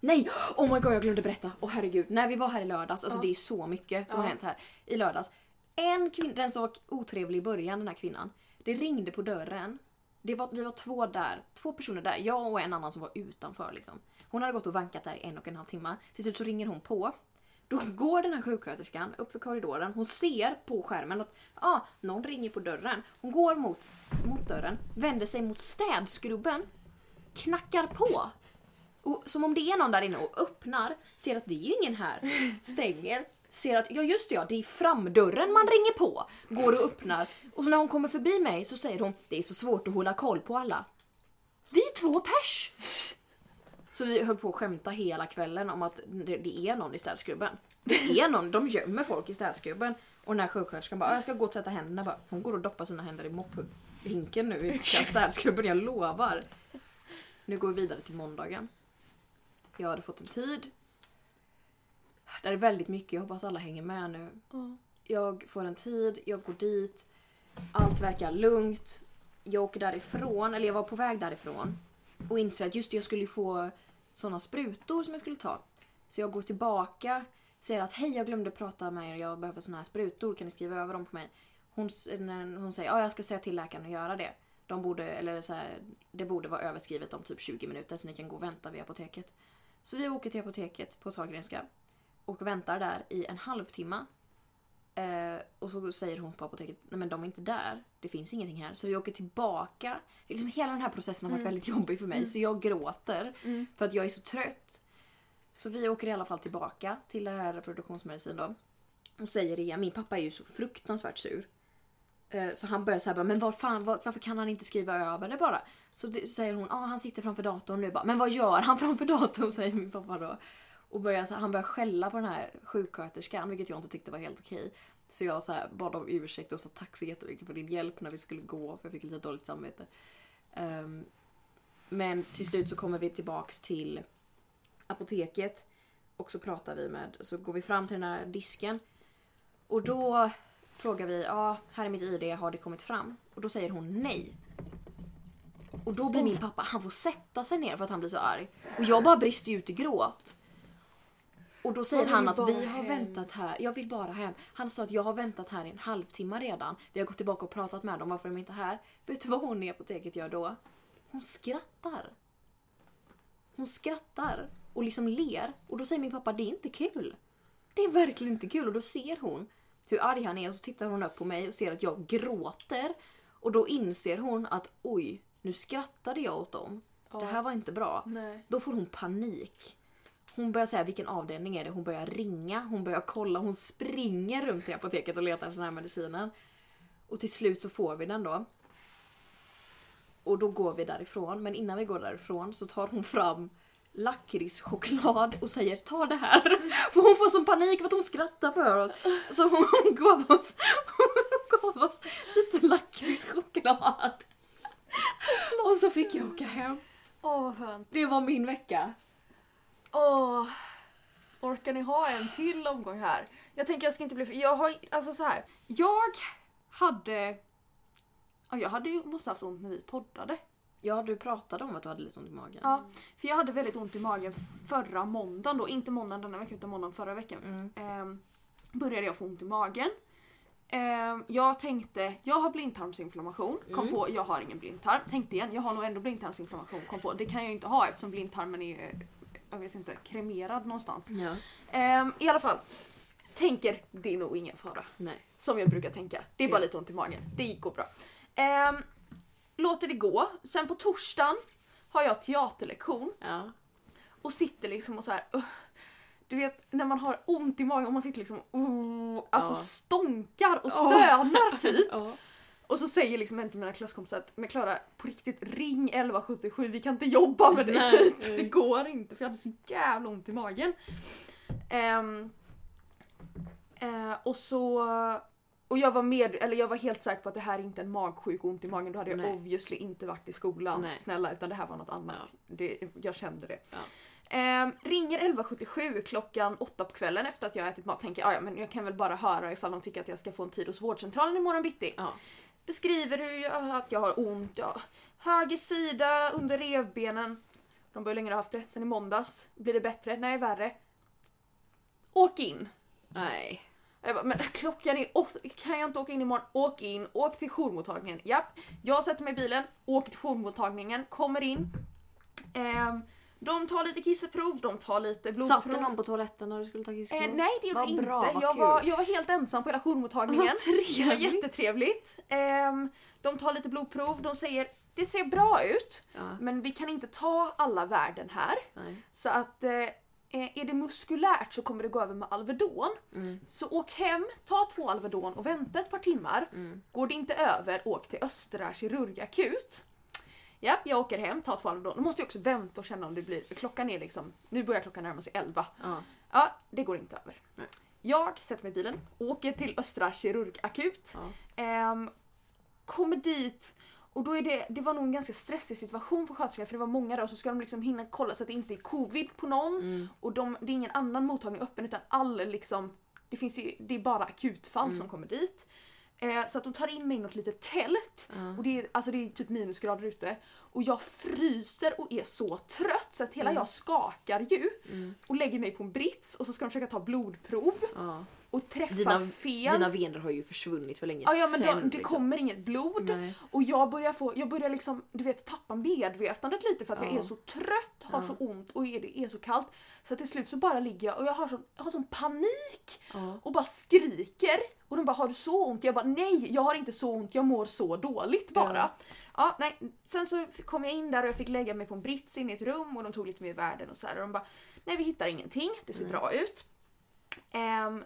Nej! Oh my god jag glömde berätta. Åh herregud. När vi var här i lördags, alltså Ja. det är så mycket som Ja. har hänt här. I lördags. En kvinna, den som var otrevlig i början den här kvinnan. Det ringde på dörren. Det var, vi var två där, två personer där. Jag och en annan som var utanför liksom. Hon hade gått och vankat där i en och en halv timme. Till slut så ringer hon på. Då går den här sjuksköterskan upp för korridoren. Hon ser på skärmen att ah, någon ringer på dörren. Hon går mot, mot dörren, vänder sig mot städskrubben, knackar på. Och, som om det är någon där inne och öppnar, ser att det är ju ingen här. Stänger, ser att ja just det ja, det är framdörren man ringer på. Går och öppnar. Och så när hon kommer förbi mig så säger hon det är så svårt att hålla koll på alla. Vi är två pers! Så vi höll på att skämta hela kvällen om att det, det är någon i städskrubben. Det är någon, de gömmer folk i städskrubben. Och när sjuksköterskan bara jag ska gå och tvätta händerna bara, hon går och doppar sina händer i mopphinken nu i städskrubben, jag lovar. Nu går vi vidare till måndagen. Jag hade fått en tid. Det är väldigt mycket, jag hoppas alla hänger med nu. Jag får en tid, jag går dit. Allt verkar lugnt. Jag åker därifrån, eller jag var på väg därifrån. Och inser att just det, jag skulle få såna sprutor som jag skulle ta. Så jag går tillbaka, säger att hej jag glömde prata med er, jag behöver såna här sprutor, kan ni skriva över dem på mig? Hon, hon säger ja jag ska säga till läkaren att göra det. De borde, eller så här, det borde vara överskrivet om typ 20 minuter så ni kan gå och vänta vid apoteket. Så vi åker till apoteket på Sahlgrenska och väntar där i en halvtimme. Eh, och så säger hon på apoteket, nej men de är inte där. Det finns ingenting här. Så vi åker tillbaka. Liksom hela den här processen har varit väldigt jobbig för mig så jag gråter. För att jag är så trött. Så vi åker i alla fall tillbaka till det här reproduktionsmedicin då. Och säger igen, min pappa är ju så fruktansvärt sur. Eh, så han börjar säga men var fan, var, varför kan han inte skriva över det bara? Så det, säger hon, ah, han sitter framför datorn nu bara. Men vad gör han framför datorn? Säger min pappa då. Och börjar, så, han börjar skälla på den här sjuksköterskan, vilket jag inte tyckte var helt okej. Så jag så här, bad om ursäkt och sa tack så jättemycket för din hjälp när vi skulle gå, för jag fick lite dåligt samvete. Um, men till slut så kommer vi tillbaks till apoteket och så pratar vi med, så går vi fram till den här disken och då frågar vi, ja här är mitt ID, har det kommit fram? Och då säger hon nej. Och då blir min pappa, han får sätta sig ner för att han blir så arg. Och jag bara brister ut i gråt. Och då säger han att vi har hem." väntat här, jag vill bara hem. Han sa att jag har väntat här i en halvtimme redan. Vi har gått tillbaka och pratat med dem, varför är de inte här? Vet du vad hon i apoteket gör då? Hon skrattar. Hon skrattar och liksom ler. Och då säger min pappa, det är inte kul. Det är verkligen inte kul. Och då ser hon hur arg han är och så tittar hon upp på mig och ser att jag gråter. Och då inser hon att oj, nu skrattade jag åt dem. Det här var inte bra. Nej. Då får hon panik. Hon börjar säga vilken avdelning är det? Hon börjar ringa, hon börjar kolla, hon springer runt i apoteket och letar efter den här medicinen. Och till slut så får vi den då. Och då går vi därifrån, men innan vi går därifrån så tar hon fram lakritschoklad och säger ta det här. För hon får sån panik för att hon skrattar för oss. Så hon gav oss, hon gav oss lite lakritschoklad. Och så fick jag åka hem. Åh vad skönt. Det var min vecka. Åh. Orkar ni ha en till omgång här? Jag tänker jag ska inte bli för... Jag har alltså så här. Jag hade... Ja, jag hade ju måste haft ont när vi poddade. Ja, du pratade om att du hade lite ont i magen. Ja, för jag hade väldigt ont i magen förra måndagen då. Inte måndagen denna vecka utan måndagen förra veckan. Mm. Ehm, började jag få ont i magen. Ehm, jag tänkte, jag har blindtarmsinflammation. Kom Mm. på, jag har ingen blindtarm. Tänkte igen, jag har nog ändå blindtarmsinflammation. Kom på, det kan jag ju inte ha eftersom blindtarmen är, eh, jag vet inte, kremerad någonstans. Ja. Ehm, I alla fall, tänker det är nog ingen fara. Nej. Som jag brukar tänka. Det är bara Ja. lite ont i magen. Det går bra. Låter det gå. Sen på torsdagen har jag teaterlektion Ja. och sitter liksom och så här. uh, du vet när man har ont i magen och man sitter liksom uh, alltså Ja. stånkar och stönar typ. Ja. Och så säger liksom en av mina klasskompisar att men Klara på riktigt ring 1177 vi kan inte jobba med det typ. Nej. Det går inte för jag hade så jävla ont i magen. Ehm, eh, och så och jag var med, eller jag var helt säker på att det här är inte en magsjuk ont i magen. Då hade jag Nej. obviously inte varit i skolan. Nej. Snälla utan det här var något annat. Det, jag kände det. Ja. Ehm, ringer 1177 klockan åtta på kvällen efter att jag ätit mat. Tänker "Ah, ja men jag kan väl bara höra ifall de tycker att jag ska få en tid hos vårdcentralen imorgon bitti. Ja. Beskriver hur jag, att jag har ont. Ja. Höger sida under revbenen. De har ju längre haft det. Sen i måndags. Blir det bättre? Nej, värre. Åk in. Nej. Jag bara, men klockan är åtta, kan jag inte åka in imorgon? Åk in, åk till jourmottagningen. Japp, jag sätter mig i bilen, åker till jourmottagningen, kommer in. Ehm, de tar lite kisseprov, de tar lite blodprov. Satt det någon på toaletten när du skulle ta kissprov? Eh, nej det gjorde inte. bra, jag, kul. var, jag var helt ensam på hela jourmottagningen. Vad trevligt. Det var jättetrevligt. Ehm, de tar lite blodprov, de säger det ser bra ut Ja. men vi kan inte ta alla värden här. Nej. Så att eh, är det muskulärt så kommer det gå över med Alvedon. Mm. Så åk hem, ta två Alvedon och vänta ett par timmar. Mm. Går det inte över, åk till Östra kirurgakut. Ja, jag åker hem, tar två Alvedon. Då måste jag också vänta och känna om det blir... Klockan är liksom... Nu börjar klockan närma sig 11. Ja. Ja, det går inte över. Nej. Jag sätter mig i bilen, åker till Östra kirurgakut. Ehm, kommer dit och då är det, det var nog en ganska stressig situation för sköterskorna för det var många där och så ska de liksom hinna kolla så att det inte är covid på någon. Mm. Och de, det är ingen annan mottagning öppen utan alla liksom, det, finns ju, det är bara akutfall Mm. som kommer dit. Eh, så att de tar in mig i något litet tält Ja. och det är, alltså det är typ minusgrader ute. Och jag fryser och är så trött så att hela Mm. jag skakar ju. Mm. Och lägger mig på en brits och så ska de försöka ta blodprov och träffa Dina, fel. dina vener har ju försvunnit för länge ja, ja men sen. då, det liksom. kommer inget blod. Nej. Och jag börjar få, jag börjar liksom, du vet tappa medvetandet lite för att jag Ja. är så trött, har Ja. så ont och är, det är så kallt. Så till slut så bara ligger jag och jag har sån, jag har sån panik Ja. och bara skriker. Och de bara har du så ont? Jag bara nej jag har inte så ont, jag mår så dåligt bara. Ja. Ja. nej. Sen så kom jag in där och jag fick lägga mig på en brits in i ett rum och de tog lite mer värden och så här. Och de bara nej vi hittar ingenting, det ser Nej. bra ut. Ehm,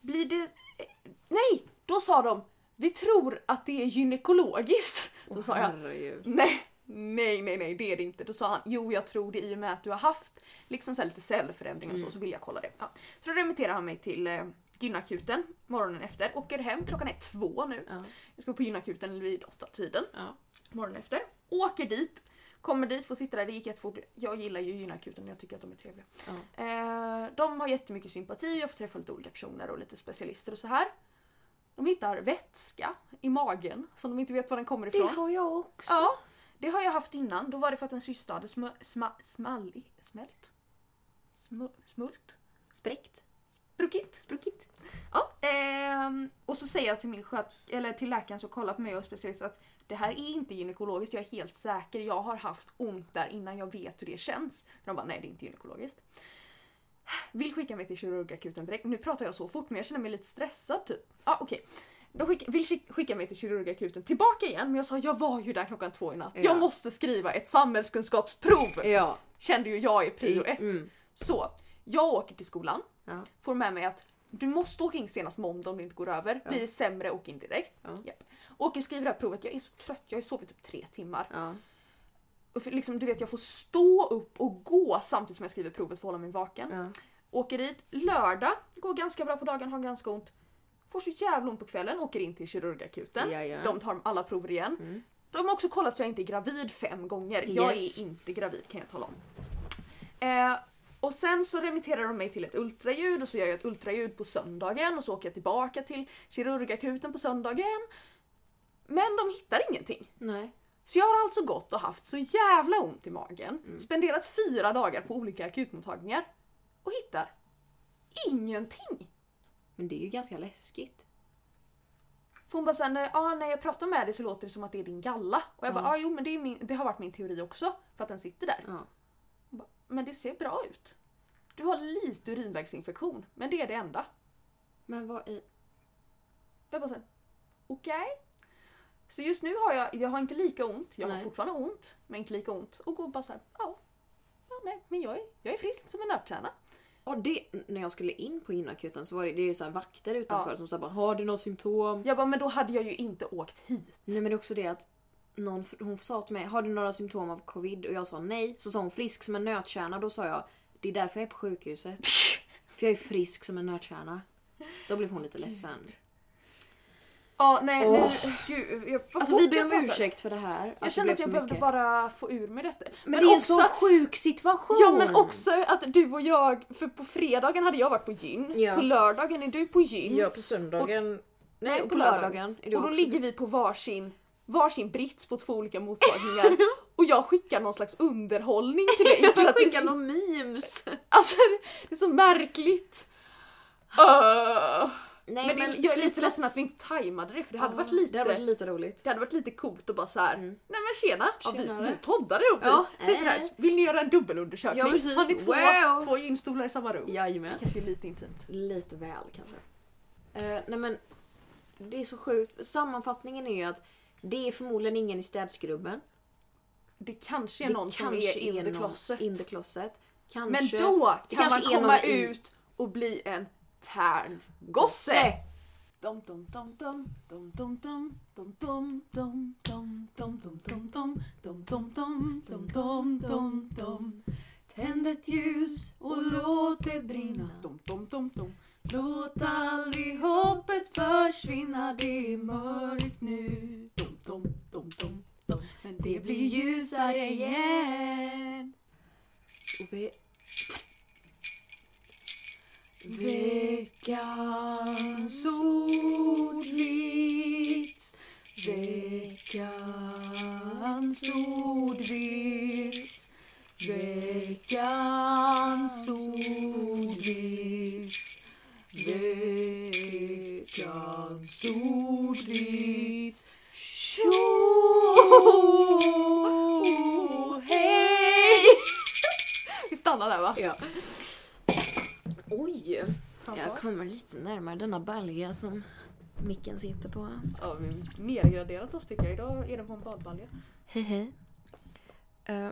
blir det... eh, Nej! Då sa de vi tror att det är gynekologiskt. Då sa jag Herregud. nej, nej, nej, nej, det är det inte. Då sa han jo, jag tror det i och med att du har haft liksom så lite cellförändringar och så, Mm. så vill jag kolla det. Ja. Så då remitterade han mig till eh, gynakuten morgonen efter. Åker hem, klockan är två nu. Ja. Jag ska på gynakuten vid åtta tiden Ja. morgonen efter. Åker dit, kommer dit, får sitta där, det gick jättefort. Jag gillar ju gynakuten, jag tycker att de är trevliga. Ja. Eh, de har jättemycket sympati, jag får träffa lite olika personer och lite specialister och så här. De hittar vätska i magen som de inte vet var den kommer Det ifrån. har jag också. Ja, det har jag haft innan. Då var det för att en syster hade sm sma smallig, smält? Smu smult? Spräckt. Spruckit? Spruckit. Ja. ehm, och så säger jag till, min sköt eller till läkaren som kollar på mig och specialist att det här är inte gynekologiskt, jag är helt säker. Jag har haft ont där innan jag vet hur det känns. De bara nej det är inte gynekologiskt. Vill skicka mig till kirurgakuten direkt. Nu pratar jag så fort men jag känner mig lite stressad typ. Ja okej. De skick, vill skick- skicka mig till kirurgakuten tillbaka igen men jag sa jag var ju där klockan två i natt. Ja. Jag måste skriva ett samhällskunskapsprov. Ja. Kände ju jag är prio ett. Mm. Så, jag åker till skolan, Ja. får med mig att du måste åka in senast måndag om det inte går över. Ja. Blir det sämre, åk in direkt. Ja. Japp. Åker skriver det här provet, jag är så trött, jag har sovit typ tre timmar. Ja. Och för, liksom, du vet, jag får stå upp och gå samtidigt som jag skriver provet för att hålla mig vaken. Ja. Åker dit, lördag, går ganska bra på dagen, har ganska ont. Får så jävla ont på kvällen, åker in till kirurgakuten. Ja, ja. De tar alla prover igen. Mm. De har också kollat så jag inte är gravid fem gånger. Jag Yes. är inte gravid kan jag tala om. Eh, och sen så remitterar de mig till ett ultraljud och så gör jag ett ultraljud på söndagen och så åker jag tillbaka till kirurgakuten på söndagen. Men de hittar ingenting. Nej. Så jag har alltså gått och haft så jävla ont i magen, Mm. spenderat fyra dagar på olika akutmottagningar och hittar ingenting. Men det är ju ganska läskigt. För hon bara såhär, ah, när jag pratar med dig så låter det som att det är din galla. Och jag bara, Ja. ah, jo men det, min, det har varit min teori också. För att den sitter där. Ja. Men det ser bra ut. Du har lite urinvägsinfektion, men det är det enda. Men vad i... Jag bara såhär, okej. Så just nu har jag, jag har inte lika ont, jag har Nej. fortfarande ont, men inte lika ont. Och går bara såhär, ja. ja nej, men jag är, jag är frisk som en nötkärna. Ja, det, när jag skulle in på gynakuten så var det, det är ju så här vakter utanför Ja. som sa bara har du några symptom? Jag bara, men då hade jag ju inte åkt hit. Nej men det är också det att någon, hon sa till mig har du några symptom av covid? Och jag sa nej. Så sa hon frisk som en nötkärna. Då sa jag det är därför jag är på sjukhuset. För jag är frisk som en nötkärna. Då blev hon lite ledsen. Ja, nej, Åh. nu, gud. Jag, Alltså vi ber om ursäkt för det här. Jag kände att jag behövde mycket. bara få ur mig detta. Men, det är en sån sjuk situation! Ja men också att du och jag, för på fredagen hade jag varit på gyn, Ja. på lördagen är du på gyn Ja på söndagen. nej och på lördagen. lördagen är du och då också. ligger vi på varsin, varsin brits på två olika mottagningar och jag skickar någon slags underhållning till dig för att det är Skicka så, någon memes. alltså, det är så märkligt. Öh. Nej men, det- jag är lite ledsen att vi inte tajmade det för det hade Ja, varit lite Det hade varit lite roligt. det hade varit lite coolt att bara så här. Mm. nej men tjena, ja, vi, vi poddar ihop vi. Ja, Sitter här. eh. Vill ni göra en dubbelundersökning? Ja, precis. Har ni två, Wow. två gynstolar i samma rum? Jajamän. Kanske är lite intimt. Lite väl kanske. Eh, nej men det är så sjukt. Sammanfattningen är ju att det är förmodligen ingen i städskrubben. Det kanske är det någon som kanske är in the någon closet. In the closet. Men Kanske. då det kan man kanske är komma ut och bli en tärngosse. Tänd ett ljus och låt det brinna. Låt aldrig hoppet försvinna, det är mörkt nu. Dum, dum, dum, dum, dum. Men det blir ljusare igen. Och vi, Veckans ordvits. Veckans ordvits. Veckans ordvits. Veckans ordvits. Tjo hej! Vi stannar där va? ja. Oj! Jag kommer lite närmare denna balja som micken sitter på. Ja, vi har mergraderat oss tycker jag. Idag är det på en badbalja. Hej hej. Eh,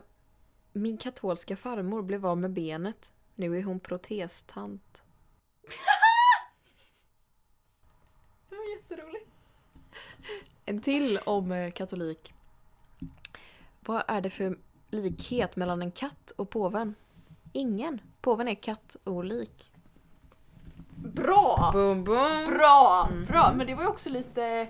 min katolska farmor blev av med benet. Nu är hon protestant. Det var jätteroligt. En till om eh, katolik. Vad är det för likhet mellan en katt och påven? Ingen. Påven är kattolik. Bra! Boom boom! Bra! Mhm. Bra! Men det var ju också lite...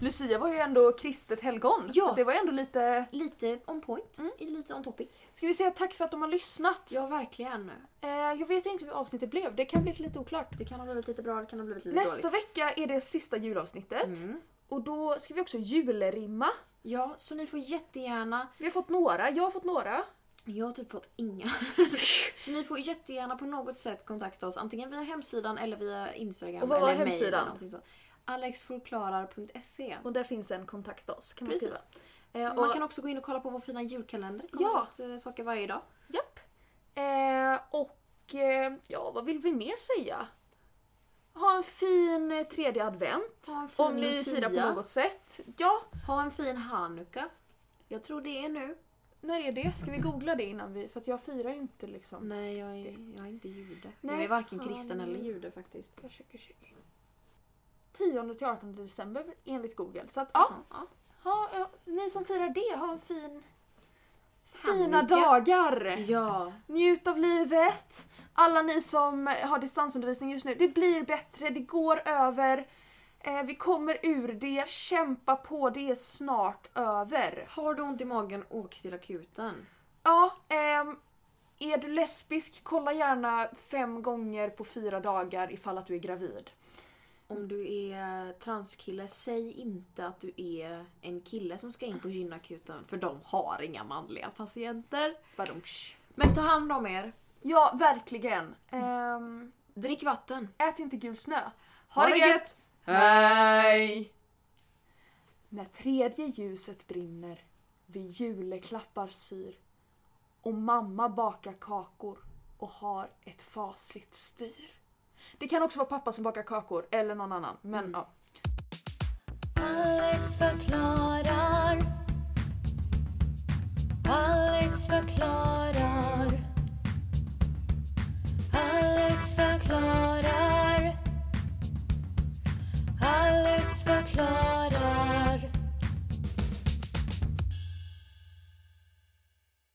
Lucia var ju ändå kristet helgon. Ja. Så det var ju ändå lite... Lite on point. Mm. Lite on topic. Ska vi säga tack för att de har lyssnat? Ja, verkligen. Eh, jag vet inte hur avsnittet blev. Det kan bli lite oklart. Det kan ha blivit lite bra, det kan ha blivit lite Nästa dåligt. vecka är det sista julavsnittet. Mm. Och då ska vi också julrimma. Ja, så ni får jättegärna... Vi har fått några. Jag har fått några. Jag har typ fått inga. så ni får jättegärna på något sätt kontakta oss antingen via hemsidan eller via Instagram Och vad eller hemsidan? eller någonting sånt. alexforklarar.se Och där finns en kontakt oss kan man Precis. skriva. Eh, Man kan också gå in och kolla på vår fina julkalender. Det Ja. kommer ut eh, saker varje dag. Japp. Eh, och eh, ja, vad vill vi mer säga? Ha en fin eh, tredje advent. Fin Om ni firar på något sätt. Ja, Ha en fin hanukka. Jag tror det är nu. när är det? Ska vi googla det innan vi... För att jag firar ju inte liksom... Nej, jag är, jag är inte jude. Nej. Jag är varken kristen men- eller jude faktiskt. 10 till 18 december enligt Google. Så att ja, Ja. ha, ja, ni som firar det, ha en fin... Fina Hanukka. dagar! Ja. Njut av livet! Alla ni som har distansundervisning just nu, det blir bättre, det går över. Eh, vi kommer ur det, kämpa på, det är snart över. Har du ont i magen, åk till akuten. Ja, ehm, är du lesbisk, kolla gärna fem gånger på fyra dagar ifall att du är gravid. Om du är transkille, säg inte att du är en kille som ska in på gynakuten för de har inga manliga patienter. Badumtsch. Men ta hand om er. Ja, verkligen. Ehm, Drick vatten. ät inte gul snö. Ha, det gött! Hej! När tredje ljuset brinner, vi juleklappar syr och mamma bakar kakor och har ett fasligt styr. Det kan också vara pappa som bakar kakor eller någon annan, men mm. ja. Alex förklarar. Alex förklarar. förklarar. Alex förklarar.